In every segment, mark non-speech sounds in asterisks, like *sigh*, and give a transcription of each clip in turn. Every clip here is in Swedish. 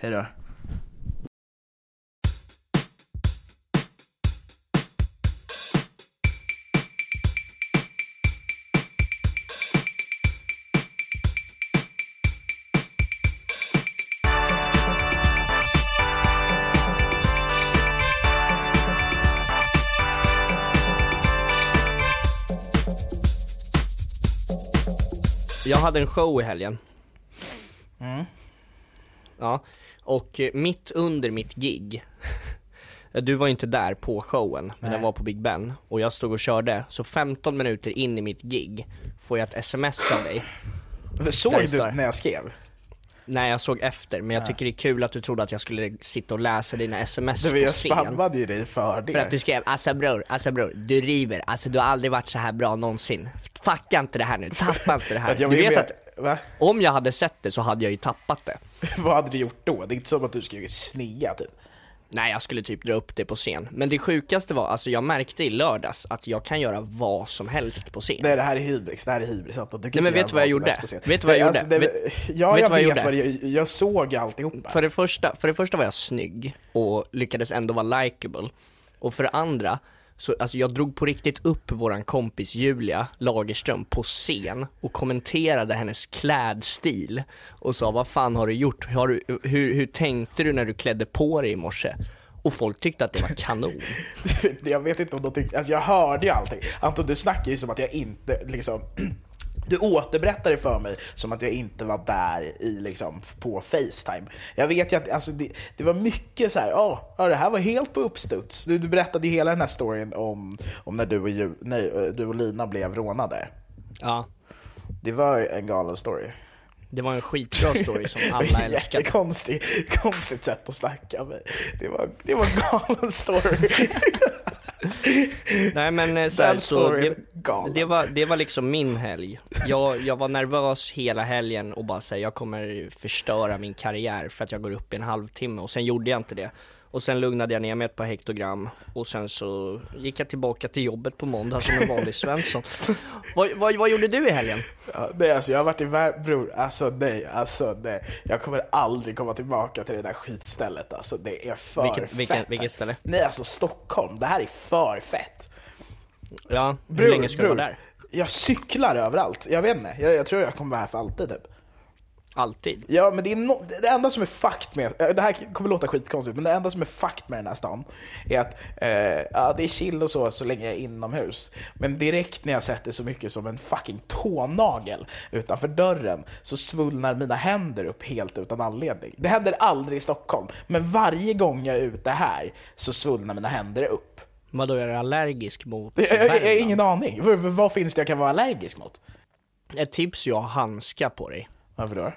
hej då. Jag hade en show i helgen. Ja, och eh, mitt under mitt gig, *laughs* du var ju inte där på showen, men Nej. den var på Big Ben, och jag stod och körde, så 15 minuter in i mitt gig får jag ett sms av dig. Såg du när jag skrev? Nej jag såg efter, men jag tycker det är kul att du trodde att jag skulle sitta och läsa dina sms var på jag scen. spammade ju dig för det. För att du skrev, alltså bror, alltså bror, du river, alltså du har aldrig varit så här bra någonsin. Fucka inte det här nu, tappa inte det *laughs* här. Du vet med- att Va? om jag hade sett det så hade jag ju tappat det. *laughs* Vad hade du gjort då? Det är inte som att du skulle snea typ. Nej jag skulle typ dra upp det på scen. Men det sjukaste var, alltså jag märkte i lördags att jag kan göra vad som helst på scen. Nej det här är hybris, det här är hybris. Att du kan Nej, men vet du vad jag gjorde? scen. Vet du vad jag alltså, gjorde? det- Vet- ja, vet jag du vad jag vet gjorde? jag, jag såg alltihopa. För det, första, för det första var jag snygg och lyckades ändå vara likable. Och för det andra, så alltså jag drog på riktigt upp våran kompis Julia Lagerström på scen och kommenterade hennes klädstil och sa vad fan har du gjort? Har du, hur, hur tänkte du när du klädde på dig i morse? Och folk tyckte att det var kanon. *laughs* jag vet inte om de tyckte, alltså jag hörde ju allting. Anton du snackar ju som att jag inte liksom du återberättar det för mig som att jag inte var där i, liksom, på Facetime. Jag vet ju att alltså, det, det var mycket så här, ja, ja, det här var helt på uppstuds. Du, du berättade ju hela den här storyn om, om när, du och Ju, när du och Lina blev rånade. Ja, Det var en galen story. det var en skitbra story som *laughs* alla älskade. Jättekonstigt konstigt sätt att snacka med. Det var, det var en galen story. *laughs* Nej men eh, så, här, så det, det, var, det var liksom min helg. Jag, jag var nervös hela helgen och bara säga jag kommer förstöra min karriär för att jag går upp i en halvtimme och sen gjorde jag inte det. Och sen lugnade jag ner mig ett par hektogram och sen så gick jag tillbaka till jobbet på måndag som en vanlig Svensson. *laughs* vad, vad, vad gjorde du i helgen? Ja, nej, alltså jag har varit i världen, bror, alltså nej, alltså nej. Jag kommer aldrig komma tillbaka till det där skitstället, alltså det är för Vilket- fett. vilket- vilket ställe? Nej, alltså Stockholm, det här är för fett. Ja, hur Bror, länge ska du bror, vara där? Jag cyklar överallt, jag vet inte, jag, jag tror jag kommer vara här för alltid typ. Alltid. Ja, men det är no det enda som är fakt med, eh, det här kommer låta skitkonstigt, men det enda som är fakt med den här stan är att eh, ja, det är chill och så, så länge jag är inomhus. Men direkt när jag sätter så mycket som en fucking tånagel utanför dörren så svullnar mina händer upp helt utan anledning. Det händer aldrig i Stockholm, men varje gång jag är ute här så svullnar mina händer upp. Vadå, är du allergisk mot Jag, jag, jag har ingen aning. Vad, vad finns det jag kan vara allergisk mot? Ett tips är att ha handskar på dig. Varför då?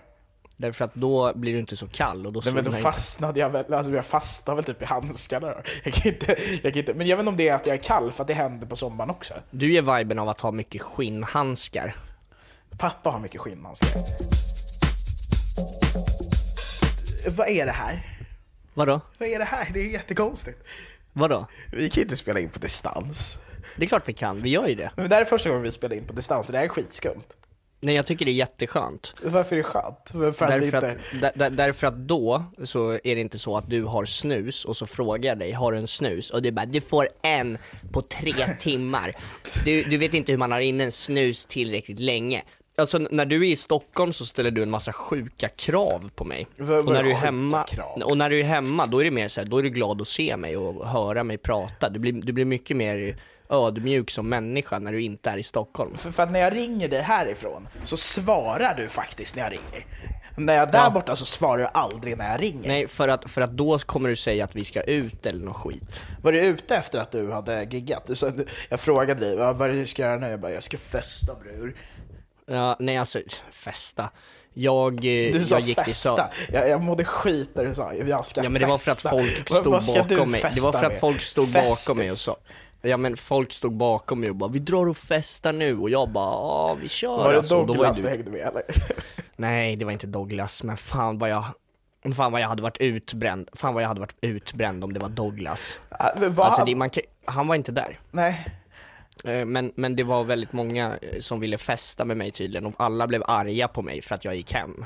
Därför att då blir du inte så kall och då Nej, men då fastnade jag väl, alltså jag fastnade väl typ i handskarna. Jag kan inte, jag kan inte, men jag vet inte om det är att jag är kall för att det händer på sommaren också. Du ger viben av att ha mycket skinnhandskar. Pappa har mycket skinnhandskar. Vad är det här? Vadå? Vad är det här? Det är jättekonstigt. Vadå? Vi kan ju inte spela in på distans. Det är klart vi kan, vi gör ju det. Men det här är första gången vi spelar in på distans och det här är skitskumt. Nej jag tycker det är jätteskönt. Varför är det skönt? För att Därför inte... att, där, där, därför att då så är det inte så att du har snus och så frågar jag dig, har du en snus? Och du bara, du får en på tre *laughs* timmar. Du, du vet inte hur man har in en snus tillräckligt länge. Alltså när du är i Stockholm så ställer du en massa sjuka krav på mig. Och när är du är hemma, krav? och när du är hemma då är det mer så här, då är du glad att se mig och höra mig prata. Du blir, du blir mycket mer ödmjuk som människa när du inte är i Stockholm. För, för att när jag ringer dig härifrån så svarar du faktiskt när jag ringer. När jag är där Ja. borta så svarar du aldrig när jag ringer. Nej, för att, för att då kommer du säga att vi ska ut eller något skit. Var du ute efter att du hade giggat? Du sa, jag frågade dig, "Ja, vad är det du ska göra nu? Jag bara, jag ska festa bror. Ja, nej alltså, festa. Jag, eh, Du sa jag gick till festa. Jag, jag mådde skit när du sa, jag ska Ja men det var för att festa." folk stod bakom mig. Det festa var för att folk stod Festis. bakom mig och sa Ja men folk stod bakom mig och bara 'Vi drar och festar nu' och jag bara 'Ja vi kör' Var det alltså. Douglas du hängde med eller? *laughs* Nej det var inte Douglas, men fan vad jag Fan vad jag hade varit utbränd, fan vad jag hade varit utbränd om det var Douglas vad- Alltså det, man, han var inte där Nej, Eh, Men, men det var väldigt många eh, som ville festa med mig tydligen och alla blev arga på mig för att jag gick hem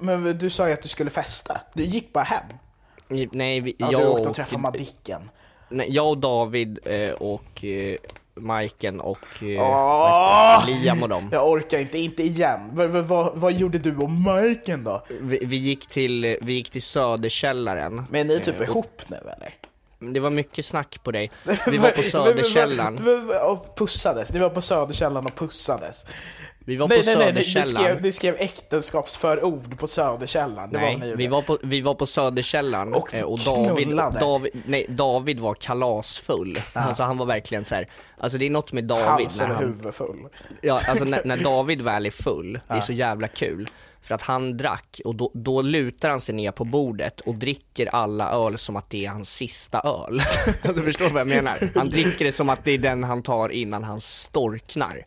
men du sa ju att du skulle festa. Du gick bara hem. Nej, vi, Ja, jag, du åkte och, träffade Madicken. Nej, jag och David eh, och eh, Majken och eh, det? Liam och dem Jag orkar inte, inte igen. Vad, vad, vad, vad gjorde du och Majken då? vi, vi, gick till, eh, vi gick till Söderkällaren Men ni är typ Eh, ihop nu eller? Det var mycket snack på dig Vi var på *laughs* Söderkällaren Och pussades, ni var på Söderkällaren och pussades. Vi var nej, på nej, nej, ni, skrev, ni skrev äktenskapsförord på Söderkällaren. Det var Nej, gjorde. vi var, på, vi var på Söderkällaren Och eh, och David. David, nej, David var kalasfull. Alltså han var verkligen så här. alltså det är något med David Hals när över han, huvud full. Ja, alltså när, när *laughs* David väl är full, det är så jävla kul. För att han drack och då, då lutar han sig ner på bordet och dricker alla öl som att det är hans sista öl. *laughs* du förstår vad jag menar? Han dricker det som att det är den han tar innan han storknar.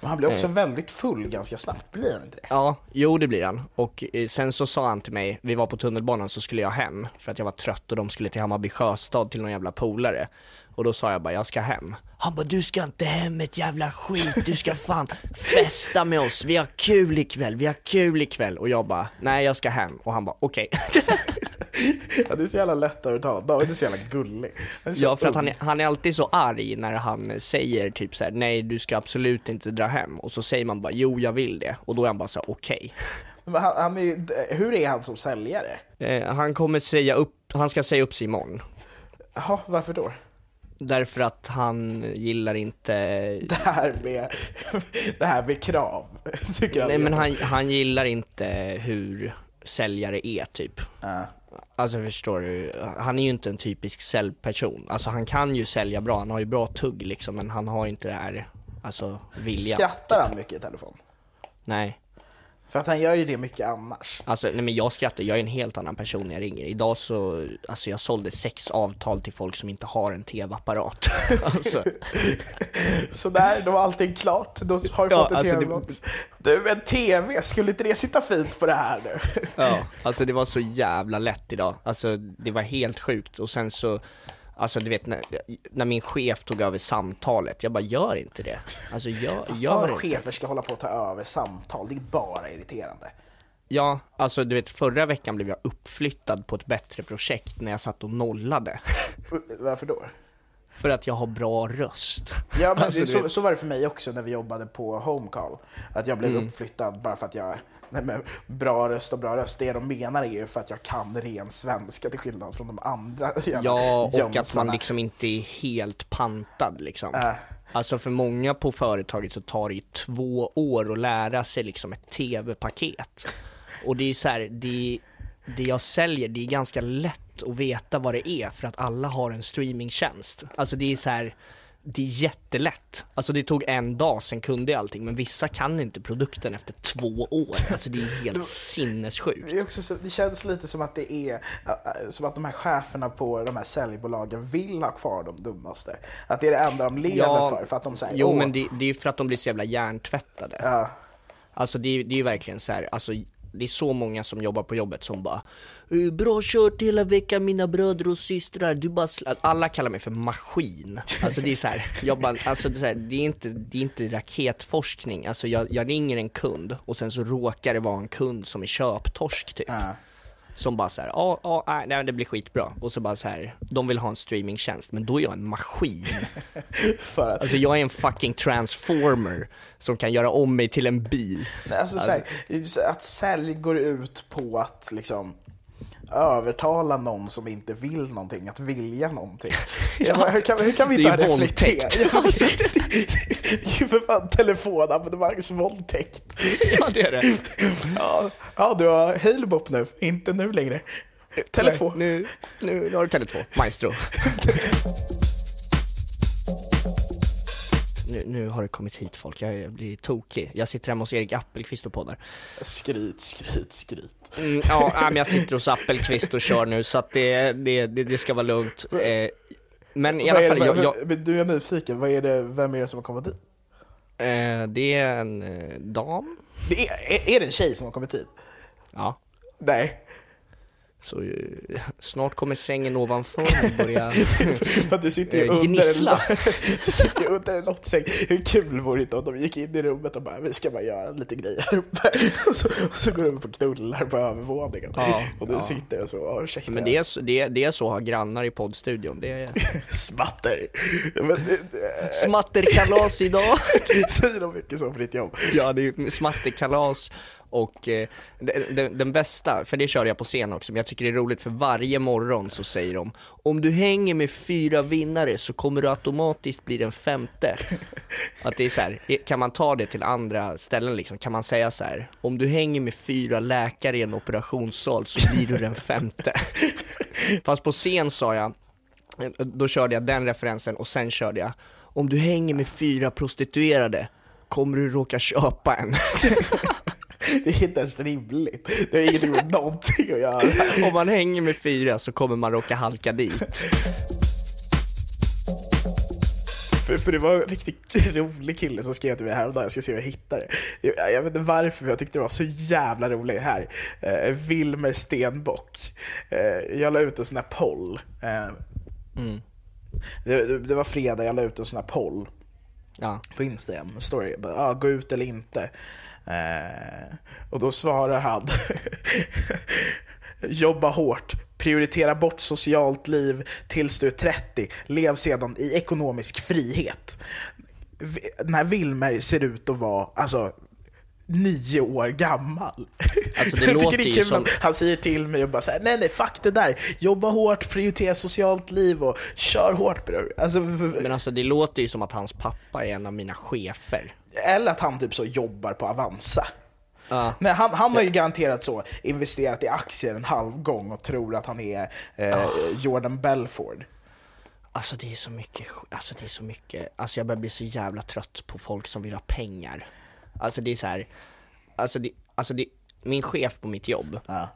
Men han Eh. också väldigt full ganska snabbt, blir han inte det? Ja, jo det blir han. Och eh, sen så sa han till mig, vi var på tunnelbanan så skulle jag hem för att jag var trött och de skulle till Hammarby sjöstad till någon jävla polare. Och då sa jag bara, jag ska hem. Han bara, du ska inte hem ett jävla skit, du ska fan *laughs* festa med oss, vi har kul ikväll, vi har kul ikväll. Och jag bara, nej jag ska hem. Och han bara, okej. *laughs* Ja, det är så jävla lätt att övertala. David är så jävla gullig. Så Ja för att han är, han är alltid så arg när han säger typ så här: nej du ska absolut inte dra hem. Och så säger man bara, jo jag vill det. Och då är han bara så okej. Men han, han är, hur är han som säljare? Eh, han kommer säga upp, han ska säga upp sig imorgon. Jaha, varför då? Därför att han gillar inte, Det här med, *laughs* det här med krav. Tycker han nej men han, han gillar inte hur säljare är typ. Ja. Alltså förstår du, han är ju inte en typisk säljperson. Alltså han kan ju sälja bra, han har ju bra tugg liksom, men han har inte det här, alltså vilja. Skrattar han mycket i telefon? Nej. För att han gör ju det mycket annars. Alltså nej men jag skrattar, jag är en helt annan person när jag ringer. Idag så, alltså jag sålde sex avtal till folk som inte har en tv-apparat. *laughs* alltså, *laughs* Så där, då var allting klart. Då har du Ja, fått en alltså det- tv-box. Du, en tv, skulle inte det sitta fint på det här nu? ja, alltså det var så jävla lätt idag. Alltså det var helt sjukt och sen så Alltså du vet när, när min chef tog över samtalet, jag bara gör inte det. Alltså gör, Fan gör vad inte. chefer ska hålla på att ta över samtal, det är bara irriterande. Ja, alltså du vet förra veckan blev jag uppflyttad på ett bättre projekt när jag satt och nollade. Varför då? För att jag har bra röst. Ja, men Alltså, så, så var det för mig också när vi jobbade på Homecall. Att jag blev Mm. uppflyttad bara för att jag Nej, men bra röst och bra röst, det de menar är ju för att jag kan ren svenska till skillnad från de andra *laughs* Ja, och att man liksom inte är helt pantad liksom. Äh. Alltså för många på företaget så tar det ju två år att lära sig liksom ett tv-paket. Och det är så här, det, det jag säljer, det är ganska lätt att veta vad det är för att alla har en streamingtjänst. Alltså det är så här, det är jättelätt. Alltså det tog en dag, sen kunde jag allting, men vissa kan inte produkten efter två år. Alltså det är helt *laughs* sinnessjukt. Det, också så, det känns lite som att det är äh, äh, som att de här cheferna på de här säljbolagen vill ha kvar de dummaste. Att det är det enda de lever för. För att de säger jo åh, men det, det är för att de blir så jävla hjärntvättade. ja, Alltså det är, det är ju verkligen så här, alltså det är så många som jobbar på jobbet som bara eh, Bra kört hela veckan mina bröder och systrar, du bara Alla kallar mig för maskin. Alltså det är så här, jag bara, alltså det är, så här, det är inte, det är inte raketforskning. Alltså jag, jag ringer en kund och sen så råkar det vara en kund som är köptorsk typ. Uh. Som bara så här, ja, ja, nej, nej, det blir skitbra. Och så bara så här, de vill ha en streamingtjänst, men då är jag en maskin. *laughs* För att, Alltså jag är en fucking transformer som kan göra om mig till en bil. Nej, alltså, så här, just att sälj går ut på att liksom övertala någon som inte vill någonting att vilja någonting. *laughs* Ja. Bara, hur, kan, hur kan vi inte *laughs* men *laughs* det, är ju för fan telefonabonnemangsvåldtäkt. Ja det är det. Ja, ja, du har Halebop nu, inte nu längre. Tele2. Nu, nu, nu har du Tele2, Maestro. Nu, nu har det kommit hit folk, jag blir tokig. Jag sitter hemma hos Erik Appelqvist och poddar. Skryt, skryt, skryt. Mm, ja, men jag sitter hos Appelqvist och kör nu så att det, det, det, det ska vara lugnt. Eh, men i alla fall, det- jag, jag, Du är nyfiken, vad är det, vem är det som har kommit dit? eh, det är en eh, dam. Det är, är, är det en tjej som har kommit hit? Ja, Nej. Så eh, snart kommer sängen ovanför börja *laughs* För att du sitter ju Eh, under gnissla. en, *laughs* du sitter ju under en lottsäng. Hur kul vore det inte om de gick in i rummet och bara vi ska bara göra lite grejer här *laughs* uppe. Och så, och så går de upp och knullar på övervåningen. Ja, och du ja. sitter och så, "Ja, ursäkta. Men det är, så- det, är- det är så att ha grannar i poddstudion. Det är Smatter. Men, smatterkalas idag. säger de mycket så på ditt jobb? Ja, det är smatterkalas och eh, den, den, den bästa, för det kör jag på scen också, men jag tycker det är roligt för varje morgon så säger de Om du hänger med fyra vinnare så kommer du automatiskt bli den femte. Att det är så här, kan man ta det till andra ställen liksom? Kan man säga så här, Om du hänger med fyra läkare i en operationssal så blir du den femte. Fast på scen sa jag, då körde jag den referensen och sen körde jag Om du hänger med fyra prostituerade kommer du råka köpa en. *laughs* Det är inte ens rimligt. Det har ingenting med någonting att göra. Om man hänger med fyra så kommer man råka halka dit. För, för det var en riktigt rolig kille som skrev till mig häromdagen, jag ska se om jag hittar det. Jag, jag vet inte varför, men jag tyckte det var så jävla roligt här. Eh, Wilmer Stenbock. Eh, jag la ut en sån här poll. Eh, det, det, det var fredag, jag la ut en sån här poll Ja. på Instagram, story, bara, ah, gå ut eller inte. Eh, och då svarar han, *laughs* jobba hårt, prioritera bort socialt liv tills du är 30, lev sedan i ekonomisk frihet. Den här Wilmer ser ut att vara, alltså, nio år gammal. Alltså, det Jag tycker det är kul som- att han säger till mig och bara såhär, nej nej fuck det där, jobba hårt, prioritera socialt liv och kör hårt bror. Alltså, Men alltså det låter ju som att hans pappa är en av mina chefer. eller att han typ så jobbar på Avanza. Ja. Nej, han, han har ju garanterat så investerat i aktier en halv gång och tror att han är eh, Jordan Belford. Alltså det är så mycket, alltså det är så mycket, alltså jag börjar bli så jävla trött på folk som vill ha pengar. Alltså det är så här, alltså det, alltså det, min chef på mitt jobb, Ja.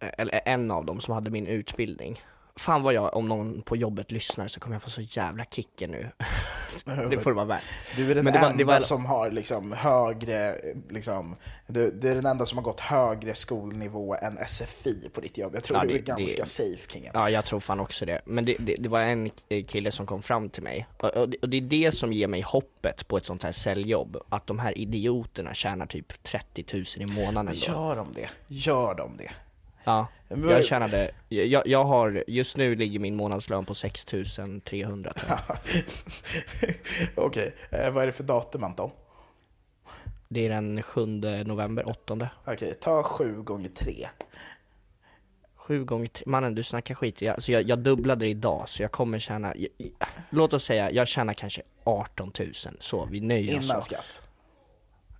eh, eller en av dem som hade min utbildning, fan vad jag, om någon på jobbet lyssnar så kommer jag få så jävla kicken nu. *laughs* det får det vara värt. Du är den var- enda det var- som har liksom högre, liksom, du, du är den enda som har gått högre skolnivå än SFI på ditt jobb. Jag tror Ja, du det- är ganska det- safe kingen. Ja, jag tror fan också det. Men det, det, det var en kille som kom fram till mig, och, och, det, och det är det som ger mig hoppet på ett sånt här säljjobb, att de här idioterna tjänar typ 30 000 i månaden då. Gör de det? Gör de det? Ja, jag tjänade, jag, jag har, just nu ligger min månadslön på 6300 tror jag. Okej, eh, vad är det för datum Anton? Det är den 7 november, 8 Okej, ta sju gånger tre. Sju gånger tre, mannen du snackar skit, jag, alltså jag, jag dubblade det idag så jag kommer tjäna, jag, låt oss säga, jag tjänar kanske 18 000, så vi nöjer oss Innan skatt.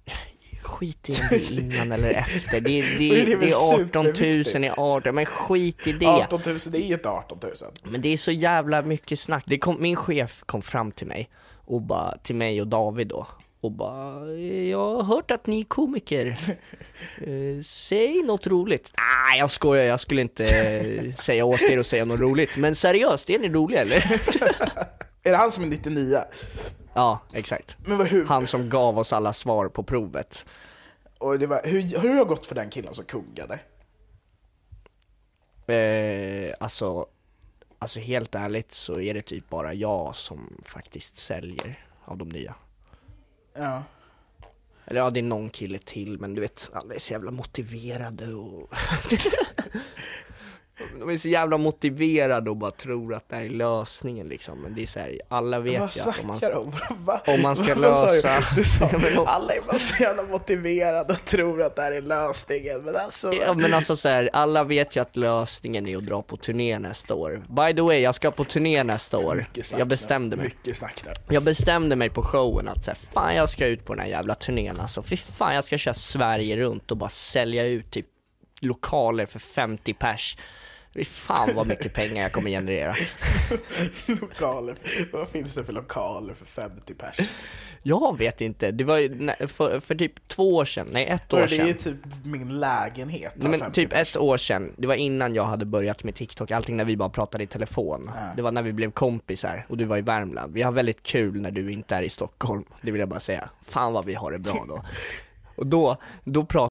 *laughs* Skit i om det är innan eller efter, det, det, *laughs* Det är det, väl är 18 000 superviktigt. i 18, men skit i det! 18 000, det är inte 18 000. Men det är så jävla mycket snack. Det kom, min chef kom fram till mig, och bara, till mig och David då, och bara Jag har hört att ni är komiker, *laughs* eh, säg något roligt. Nej jag skojar, jag skulle inte eh, säga åt er att säga något roligt. Men seriöst, är ni roliga eller? *laughs* Är det han som är 99? Ja, exakt. Men vad, hur, Han som gav oss alla svar på provet. och det var, hur, hur har det gått för den killen som kuggade? Eh, alltså, alltså helt ärligt så är det typ bara jag som faktiskt säljer av de nya. Ja. Eller ja, det är någon kille till, men du vet, alla är så jävla motiverade och... *laughs* De är så jävla motiverade och bara tror att det här är lösningen liksom, men det är så här, alla vet ju att om man ska... om? *laughs* Om man ska *laughs* lösa- Du sa, *laughs* alla är bara så jävla motiverade och tror att det här är lösningen, men alltså... Ja men alltså så här, alla vet ju att lösningen är att dra på turné nästa år. By the way, jag ska på turné nästa år. Jag bestämde mig. Mycket snack nu. Jag bestämde mig på showen att så här, fan jag ska ut på den här jävla turnén alltså. Fy fan jag ska köra Sverige runt och bara sälja ut typ lokaler för 50 pers. Fy fan vad mycket pengar jag kommer generera. *laughs* lokaler, vad finns det för lokaler för 50 pers? Jag vet inte, det var ju för, för typ två år sedan, nej ett år Och det är sedan. typ min lägenhet. Nej, men 50 typ pers. ett år sedan, det var innan jag hade börjat med TikTok, allting när vi bara pratade i telefon. Det var när vi blev kompisar och du var i Värmland. Vi har väldigt kul när du inte är i Stockholm, det vill jag bara säga. Fan vad vi har det bra då. Och då, då pratade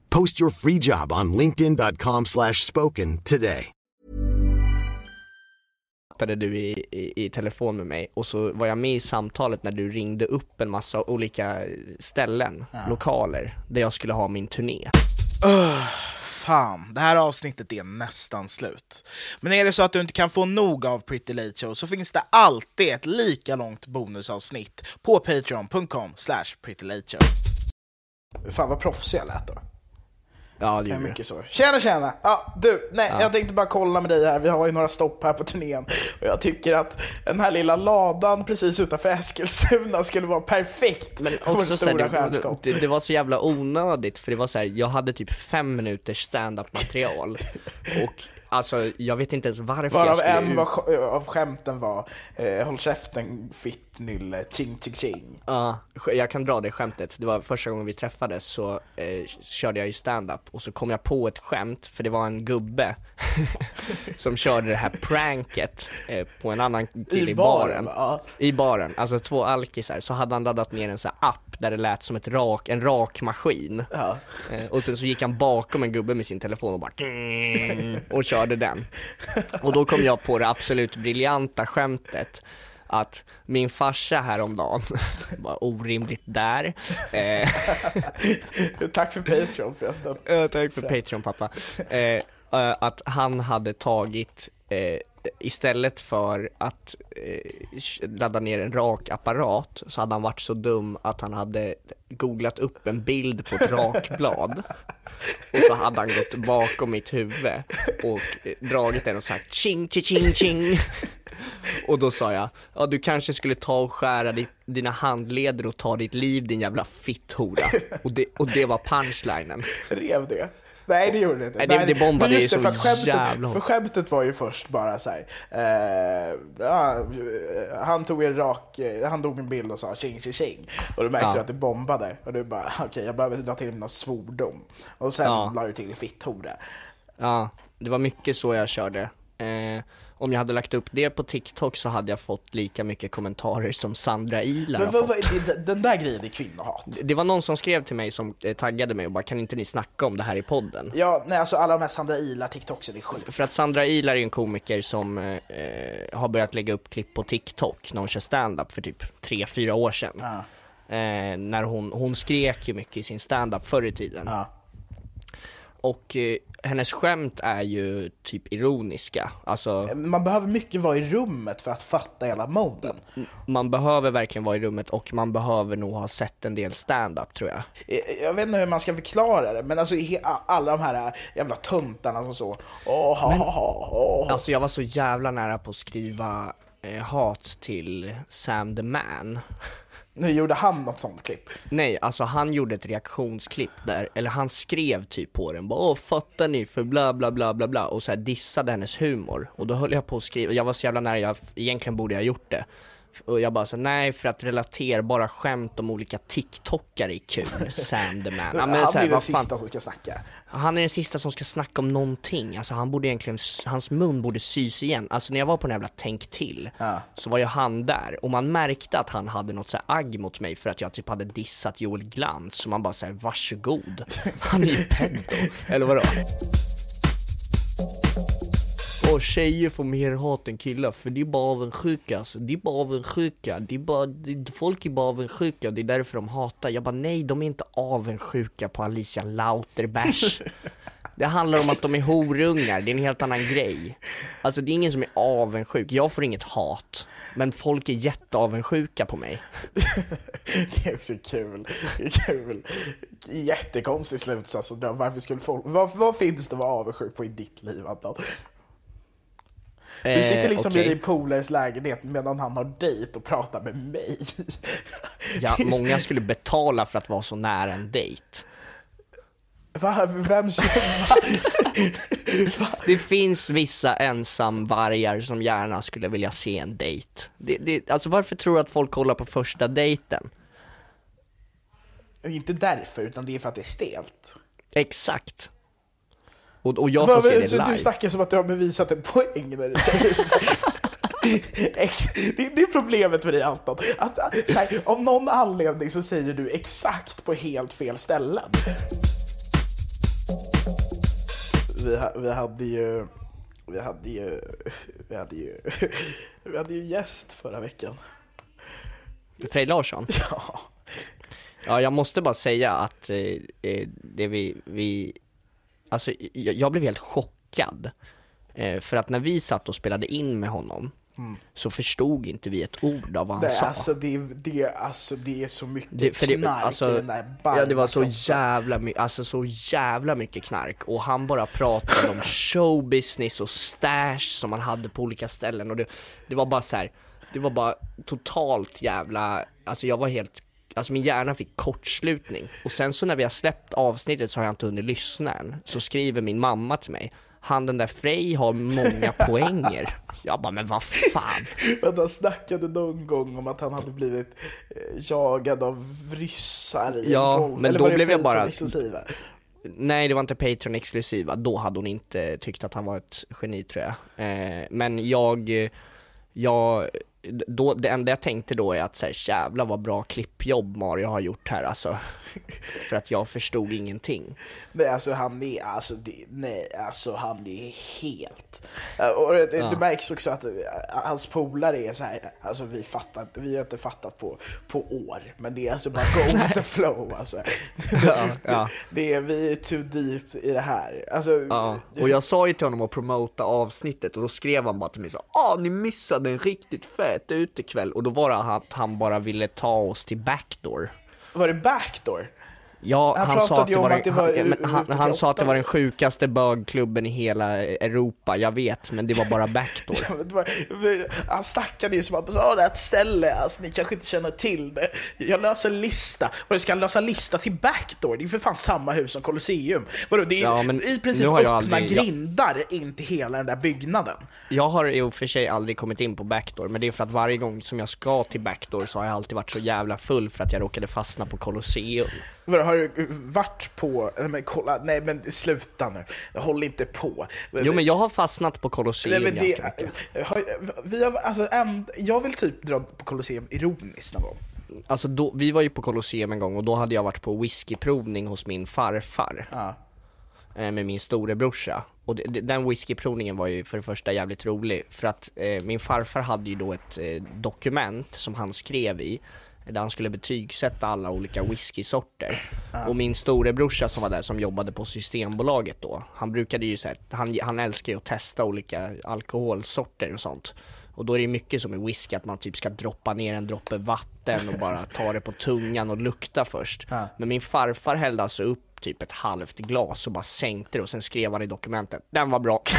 Post your free job on linkedin.com slash spoken today. du i, i, i telefon med mig och så var jag med i samtalet när du ringde upp en massa olika ställen, lokaler, där jag skulle ha min turné. Fan, det här avsnittet är nästan slut. Men är det så att du inte kan få nog av Pretty Late Show så finns det alltid ett lika långt bonusavsnitt på patreon.com slash prettylateshow. Fan vad proffsig jag lät då. Ja, det gjorde mycket så. Tjena tjena! Ja, du, nej, jag tänkte bara kolla med dig här. Vi har ju några stopp här på turnén. Och jag tycker att den här lilla ladan precis utanför Eskilstuna skulle vara perfekt Men också så här, det, det, det var så jävla onödigt för det var så här, jag hade typ fem minuters stand-up material *laughs* och alltså jag vet inte ens varför jag Varav skulle en var, av skämten var eh, Håll käften fittnylle, ching ching ching. Ja, jag kan dra det skämtet. Det var första gången vi träffades så eh, körde jag ju stand-up och så kom jag på ett skämt, för det var en gubbe *laughs* som körde det här pranket eh, på en annan kille i, baren. va? Ja. I baren, alltså två alkisar, så hade han laddat ner en sån här app där det lät som ett rak, en rakmaskin. Ja. Eh, och sen så gick han bakom en gubbe med sin telefon och bara *laughs* och körde den. Och då kom jag på det absolut briljanta skämtet att min farsa häromdagen *laughs* var orimligt där. Eh, *laughs* Tack för Patreon förresten. Ja, tack för Patreon pappa. Eh, eh, att han hade tagit eh, istället för att eh, ladda ner en rakapparat så hade han varit så dum att han hade googlat upp en bild på ett rakblad och så hade han gått bakom mitt huvud och eh, dragit den och sagt ching ching ching ching och då sa jag, ja du kanske skulle ta och skära ditt, dina handleder och ta ditt liv din jävla fitthora. Och det, och det var punchlinen. Rev det? Nej det gjorde det inte. Nej, det- det bombade ju så för skämtet, jävla. För skämtet var ju först bara så här. Eh, han tog en rak, eh, han tog en bild och sa tjing tjing tjing. Och då märkte Ja. att det bombade. Och du bara, okej jag behöver dra till någon svordom. Och sen Ja. la du till fitthora. Ja, det var mycket så jag körde. Eh, om jag hade lagt upp det på TikTok så hade jag fått lika mycket kommentarer som Sandra Ilar Men vad, vad, det- den där grejen är kvinnohat. Det var någon som skrev till mig som eh, taggade mig och bara kan inte ni snacka om det här i podden? Ja, nej alltså alla de här Sandra Ilar TikToksen är sjukt. För att Sandra Ilar är en komiker som eh, eh, har börjat lägga upp klipp på TikTok när hon kör stand-up för typ 3-4 år sedan. Ja. Eh, när hon, hon skrek ju mycket i sin stand-up förr i tiden. Ja. Och eh, hennes skämt är ju typ ironiska. Alltså, Man behöver mycket vara i rummet för att fatta hela moden. man behöver verkligen vara i rummet och man behöver nog ha sett en del stand-up tror jag. Eh, Jag vet inte hur man ska förklara det, men alltså alla de här jävla töntarna som så, ha, ha, ha, åh. Alltså jag var så jävla nära på att skriva eh, hat till Sam the Man. Nu gjorde han något sånt klipp. Nej, alltså han gjorde ett reaktionsklipp där, eller han skrev typ på den bara Åh fattar ni? För bla bla bla bla bla. Och så här dissade hennes humor. Och då höll jag på att skriva, jag var så jävla nära, jag, egentligen borde jag ha gjort det och jag bara så nej för att relaterbara skämt om olika TikTokare är kul, Sam the man. Ja, men han blir den vad fan- sista som ska snacka. Han är den sista som ska snacka om någonting, alltså han borde egentligen, hans mun borde sys igen. Alltså när jag var på den jävla Tänk till, Ja. så var ju han där och man märkte att han hade något så här agg mot mig för att jag typ hade dissat Joel Glans, så man bara såhär varsågod, han är ju pedo, *laughs* eller vadå? Och tjejer får mer hat än killar för det är bara avundsjuka alltså. Det är bara avundsjuka, det är bara, det, folk är bara avundsjuka det är därför de hatar. Jag bara nej, de är inte avundsjuka på Alicia Lauterbärs. *laughs* Det handlar om att de är horungar, det är en helt annan grej. Alltså det är ingen som är avundsjuk, jag får inget hat. Men folk är jätteavundsjuka på mig. *laughs* Det är också kul. Kul. Jättekonstig slutsats dra. Varför skulle folk... Vad, vad finns det att vara avundsjuk på i ditt liv, Anton? Du sitter liksom okej. i din polares lägenhet medan han har dejt och pratar med mig. Ja, många skulle betala för att vara så nära en dejt. Va? Vem *laughs* Det finns vissa ensamvargar som gärna skulle vilja se en dejt. Det, det, alltså varför tror du att folk kollar på första dejten? Inte därför, utan det är för att det är stelt. Exakt. Och, och jag får se det så live. Du snackar som att du har bevisat en poäng när du säger så. *laughs* Det, det är problemet med dig Anton. Att, här, av någon anledning så säger du exakt på helt fel ställen. Vi, vi hade ju... Vi hade ju... *laughs* Vi hade ju... *laughs* Vi hade ju gäst förra veckan. Frej Larsson? Ja. Ja, jag måste bara säga att eh, eh, det vi, vi, alltså jag, blev helt chockad. Eh, för att när vi satt och spelade in med honom, så förstod inte vi ett ord av vad han Mm. Det, sa. alltså, det, är- det, alltså, det är så mycket Det, för det, knark alltså, i den där ja, det var så jävla, my, alltså så jävla mycket knark och han bara pratade om showbusiness och stash som han hade på olika ställen och det, det var bara så här, det var bara totalt jävla, alltså jag var helt, alltså min hjärna fick kortslutning och sen så när vi har släppt avsnittet så har jag inte hunnit lyssna än, så skriver min mamma till mig han den där Frej har många *laughs* poänger. Jag bara, men vad fan. Han snackade någon gång om att han hade blivit eh, jagad av ryssar i Ja, en golf. men Eller då var det blev jag bara- exklusiva? Nej det var inte Patreon exklusiva, då hade hon inte tyckt att han var ett geni tror jag. Eh, men jag, jag, då, det enda jag tänkte då är att så här, jävlar vad bra klippjobb Mario har gjort här alltså. *laughs* För att jag förstod ingenting. Nej, alltså han är, alltså, det, nej, alltså han är helt... Och det, Ja. det märks också att eh, hans polare är så här, alltså vi fattar vi har inte fattat på, på år, men det är alltså bara *laughs* go with the flow alltså. *laughs* Ja, ja. Det är, vi är too deep i det här. Alltså, Ja, och jag sa ju till honom att promota avsnittet och då skrev han bara till mig så ah ni missade en riktigt fet utekväll och då var det att han bara ville ta oss till backdoor. var det backdoor? Ja, Han han, sa att ju det var, att det var han, han, han sa att det var den 88. sjukaste bögklubben i hela Europa, jag vet, men det var bara *laughs* backdoor. Var- Han snackade ju som att sa det är ett ställe, alltså, ni kanske inte känner till det. Jag löser lista. Och ska han lösa lista till Backdoor? Det är för fan samma hus som Colosseum. Vadå, det är Ja, men i princip jag öppna aldrig- jag- grindar in till hela den där byggnaden. Jag har i och för sig aldrig kommit in på backdoor, men det är för att varje gång som jag ska till backdoor så har jag alltid varit så jävla full för att jag råkade fastna på Colosseum. Vadå, har du varit på... Nej men kolla, nej men sluta nu. Håll inte på. Jo men jag har fastnat på Colosseum Nej, ganska mycket. har, vi har, alltså, en, jag vill typ dra på Colosseum ironiskt någon gång. Alltså då, vi var ju på Colosseum en gång och då hade jag varit på whiskyprovning hos min farfar. Ja. eh, Med min storebrorsa. Och det, den whiskyprovningen var ju för det första jävligt rolig. För att eh, min farfar hade ju då ett eh, dokument som han skrev i. Där han skulle betygsätta alla olika whiskysorter. Och min storebrorsa som var där som jobbade på Systembolaget då. Han brukade ju såhär, han, han älskar ju att testa olika alkoholsorter och sånt. Och då är det mycket som i whisky att man typ ska droppa ner en droppe vatten och bara ta det på tungan och lukta först. Men min farfar hällde alltså upp typ ett halvt glas och bara sänkte det och sen skrev han i dokumentet, den var bra. *laughs*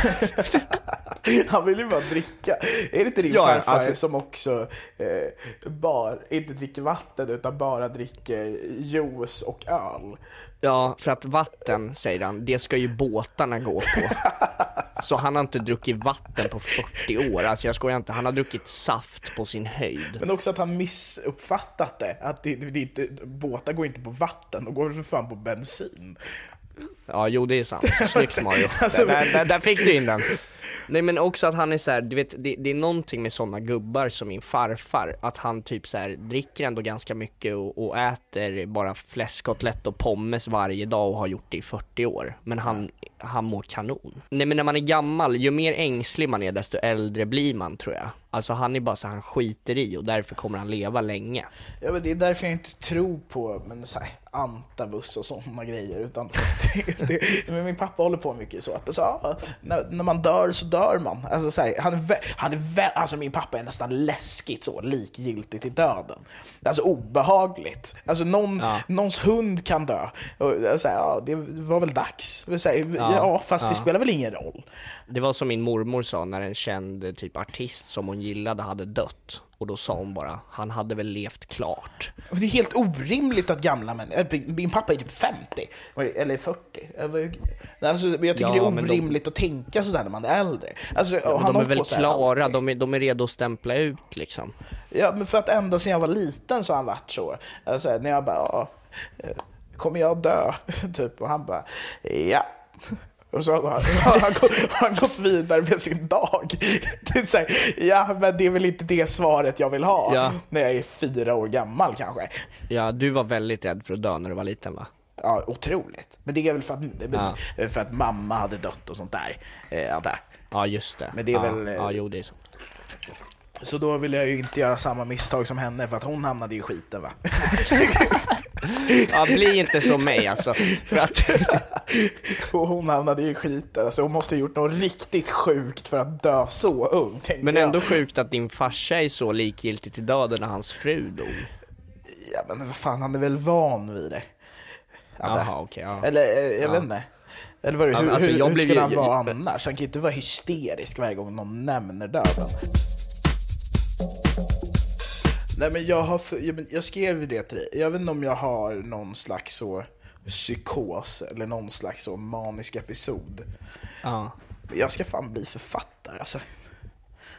*laughs* *laughs* Han vill ju bara dricka. Är det inte din Ja, farfar alltså- som också eh, bara, inte dricker vatten utan bara dricker juice och öl? Ja, för att vatten, säger han, det ska ju båtarna gå på. *laughs* Så han har inte druckit vatten på 40 år, alltså jag skojar inte, han har druckit saft på sin höjd. Men också att han missuppfattat det. Att det, det, inte, båtar går inte på vatten, de går för fan på bensin. Ja, jo det är sant. Snyggt Mario. *laughs* Alltså, där, där, där fick du in den. Nej men också att han är såhär, du vet, det, det är någonting med sådana gubbar som min farfar, att han typ så här dricker ändå ganska mycket och, och äter bara fläskkotlett och pommes varje dag och har gjort det i 40 år. Men han, han mår kanon. Nej men när man är gammal, ju mer ängslig man är desto äldre blir man tror jag. Alltså han är bara så här, han skiter i och därför kommer han leva länge. Ja, men det är därför jag inte tror på men, så här, antabus och sådana grejer. Utan *laughs* det, det, men min pappa håller på mycket så att så, ja, när, när man dör så dör man. Alltså, så här, han är, han är alltså min pappa är nästan läskigt så likgiltig till döden. Alltså obehagligt. Alltså någon, Ja. någons hund kan dö. Och, så här, ja, det var väl dags. Så här, ja, Ja, fast det spelar väl ingen roll. Det var som min mormor sa när en känd typ artist som hon gillade hade dött. Och då sa hon bara, han hade väl levt klart. Och det är helt orimligt att gamla människor, min pappa är typ 50, eller 40. Jag var- Alltså, jag tycker Ja, det är men de- orimligt att tänka sådär när man är äldre. Alltså, Men han de är väl klara, de är, de är redo att stämpla ut liksom. Ja, men för att ända sedan jag var liten så har han varit så. Alltså, när jag bara, ja, eh, kommer jag dö? *laughs* typ, och han bara, ja. Och så har han, *laughs* gått, har han gått vidare med sin dag. *laughs* Det är så här, ja, men det är väl inte det svaret jag vill ha Ja. när jag är fyra år gammal kanske. Ja, du var väldigt rädd för att dö när du var liten va? Ja, otroligt. Men det är väl för att, Ja. för att mamma hade dött och sånt där. Eh, antar jag. Ja, just det. Men det är ja, väl, eh, Ja, jo det är så. Så då vill jag ju inte göra samma misstag som henne för att hon hamnade i skiten va. *laughs* Ja, bli inte som mig alltså. För att, och *laughs* hon hamnade i skiten. Alltså hon måste ha gjort något riktigt sjukt för att dö så ung. men jag. ändå sjukt att din farsa är så likgiltig till döden när hans fru dog. Ja men vad fan, han är väl van vid det. jag. Jaha, okej. ja. Eller eh, jag Ja. vet inte. Eller vad, hur, alltså, hur, jag hur blev skulle ju- han vara jag- annars? Han kan ju inte vara hysterisk varje gång någon nämner döden. Nej men jag har, för, jag, men jag skrev ju det till dig. Jag vet inte om jag har någon slags så psykos eller någon slags så manisk episod. Ja. Men Jag ska fan bli författare alltså.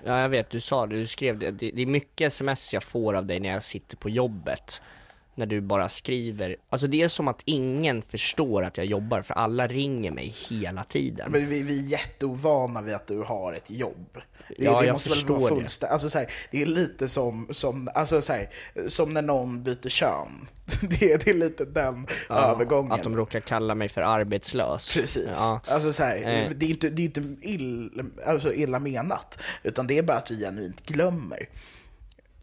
ja, jag vet, du sa det, du skrev det. det. Det är mycket sms jag får av dig när jag sitter på jobbet. När du bara skriver, alltså det är som att ingen förstår att jag jobbar för alla ringer mig hela tiden. Men vi, vi är jätteovana vid att du har ett jobb. Det, Ja, det jag måste väl förstår vara det. fullständigt, alltså så här, det är lite som, som, alltså så här, som när någon byter kön. *laughs* Det är, det är lite den övergången. Att de råkar kalla mig för arbetslös. Precis. Ja. Alltså så här, Eh. det är inte, det är inte ill, alltså illa menat, utan det är bara att vi genuint glömmer.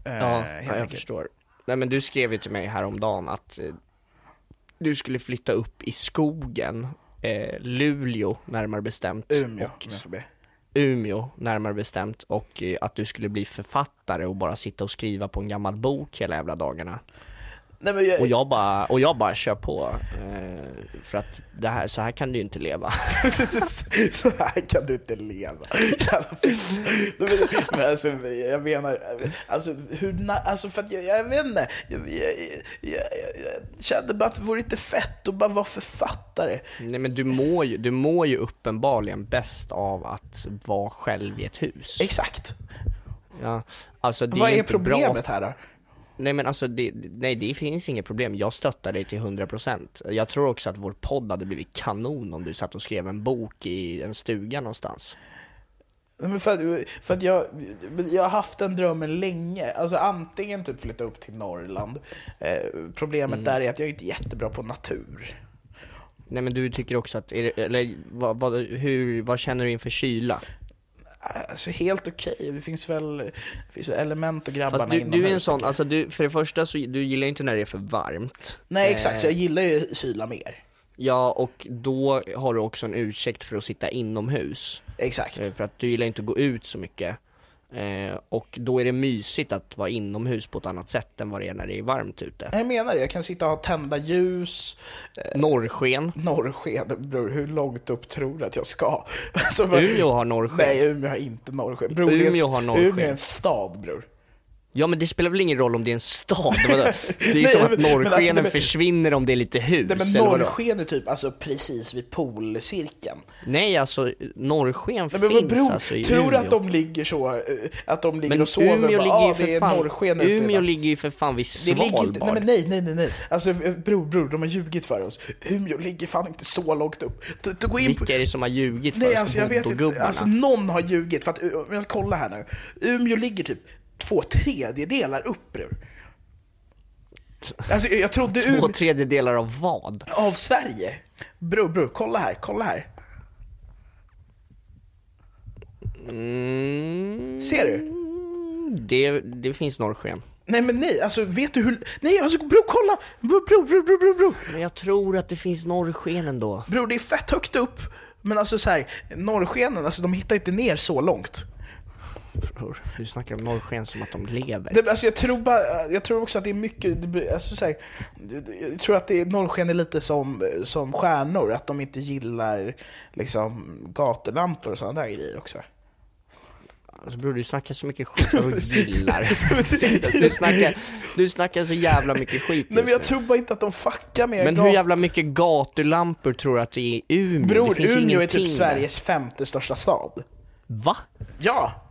Eh, Ja, ja, jag enkelt. förstår. Nej men du skrev ju till mig häromdagen att eh, du skulle flytta upp i skogen, eh, Luleå närmare bestämt. Umeå, och om jag får be. Umeå närmare bestämt och eh, att du skulle bli författare och bara sitta och skriva på en gammal bok hela jävla dagarna. Nej, men jag, Och jag bara, och jag bara kör på, eh, för att det här, så här kan du inte leva. *laughs* så här kan du inte leva. Men, men alltså, jag menar, alltså, hur, alltså för att jag, jag vet inte, jag, jag, jag, jag, kände bara att det vore inte fett att bara vara författare. Nej men du mår ju, du mår ju uppenbarligen bäst av att vara själv i ett hus. Exakt. Ja, alltså det Vad är bra problemet här då? Nej men alltså, det, nej det finns inget problem. Jag stöttar dig till 100%. Jag tror också att vår podd hade blivit kanon om du satt och skrev en bok i en stuga någonstans. Men för, att- för att jag, jag har haft den drömmen länge, alltså antingen typ flytta upp till Norrland, eh, problemet Mm. där är att jag är inte jättebra på natur. Nej men du tycker också att, det, eller vad, vad, hur, vad känner du inför kyla? Alltså helt okej, det finns väl, det finns väl element och grabbarna Fast du, inomhus. du är en sån, alltså du, för det första så, du gillar inte när det är för varmt. Nej exakt, så Eh, jag gillar ju kyla mer. Ja, och då har du också en ursäkt för att sitta inomhus. Exakt. Eh, För att du gillar inte att gå ut så mycket. Eh, och då är det mysigt att vara inomhus på ett annat sätt än vad det är när det är varmt ute. Jag menar det, jag kan sitta och ha tända ljus, Norrsken. norrsken, bror hur långt upp tror du att jag ska? *laughs* Alltså, Umeå har norrsken. Nej, Umeå har inte norrsken. Bror, Umeå har norrsken. Umeå är en stad bror. Ja men det spelar väl ingen roll om det är en stad? *laughs* Det är ju som att alltså, norrskenen det- men- försvinner om det är lite hus, Nej men norrsken är typ alltså precis vid polcirkeln. Nej alltså, norrsken Nej, finns bror, alltså i tror du att de ligger så, eh, att de ligger Men och sover Umeå och bara, ligger ah, det för är fan, norrsken Umeå idag." ligger ju för fan vid inte, nej Svalbard. men nej, nej, nej, nej. Alltså eh, bror, bror, de har ljugit för oss. Umeå ligger fan inte så långt upp. Du, du går in på... Vilka är det som har ljugit för Nej oss? alltså jag vet inte, alltså någon har ljugit för att, eh, om jag ska kolla här nu. Umeå ligger typ två tredjedelar upp bror. Alltså jag trodde Två Umeå, tredjedelar av vad? av Sverige. Bror, bror, kolla här, kolla här. Mm, Ser du? det, det finns norrsken. Nej men nej, alltså vet du hur... Nej alltså bror kolla! Bror, bror, bror, bror, bror. Men jag tror att det finns norrsken ändå. Bror det är fett högt upp. Men alltså så här, norrskenen, alltså de hittar inte ner så långt. Bror, Du snackar om norrsken som att de lever. Det, alltså jag tror bara, jag tror också att det är mycket, det alltså så här, jag tror att det norrsken är lite som, som stjärnor, att de inte gillar liksom gatulampor och sådana där grejer också. Alltså bror du snackar så mycket skit som du *laughs* gillar. du, snackar, du snackar så jävla mycket skit Nej men jag nu. tror bara inte att de fuckar med Men hur jävla mycket gatulampor tror du att det är i Umeå? Bror, Umeå är typ. Sveriges femte största stad. Va? Ja!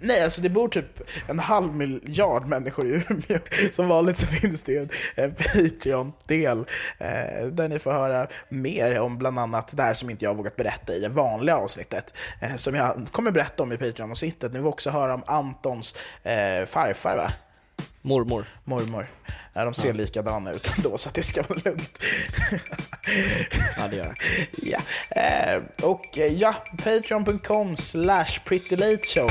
Nej, alltså det bor typ en halv miljard människor i Umeå. Som vanligt så finns det en, en Patreon-del eh, där ni får höra mer om bland annat det här som inte jag har vågat berätta i det vanliga avsnittet. Eh, som jag kommer berätta om i Patreon-avsnittet. Ni får också höra om Antons eh, farfar, va? Mormor. Mormor. Ja, de ser likadana ut ändå, så att det ska vara lugnt. Ja det gör det. *laughs* ja. Eh, och eh, ja, patreon.com slash prettylateshow.